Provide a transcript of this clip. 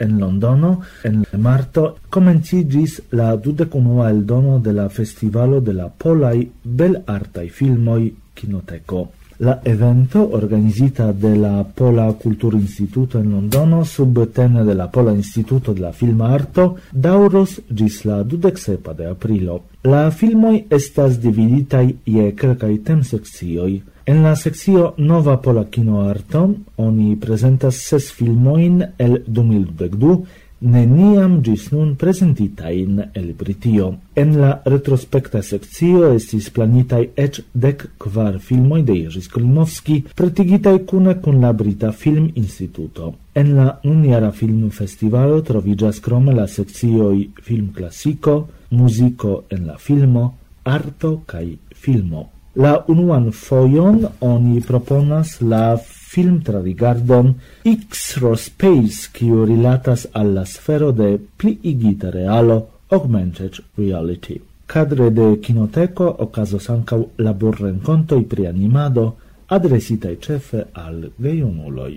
En Londono en marto comencigis la dudecunua el dono de la Festivalo de la Polai bel artai filmoi Kinoteko. La evento organizita de la Pola Kulturinstituto en Londono subtene de la Pola Instituto de la Filmarto dauros gis la 27 de aprilo. La filmoi estas dividitaj je tem temsekcioj. En la sekcio Nova Pola Kinoarto oni presentas ses filmoin el 2012, neniam gis nun presentitain el Britio. En la retrospecta sekcio estis planitai ec dec kvar filmoi de Jerzy Skolimowski, pretigitai cune kun la Brita Film Instituto. En la uniara film festivalo trovigas crome la sekcioj Film Klasiko, Muziko en la filmo, Arto kaj Filmo. La unuan foion oni proponas la film tradigardon X-Rospace, kiu rilatas al la sfero de pliigita realo Augmented Reality. Cadre de Kinoteko okazos ankaŭ i pri animado, adresitaj cefe al gejunuloj.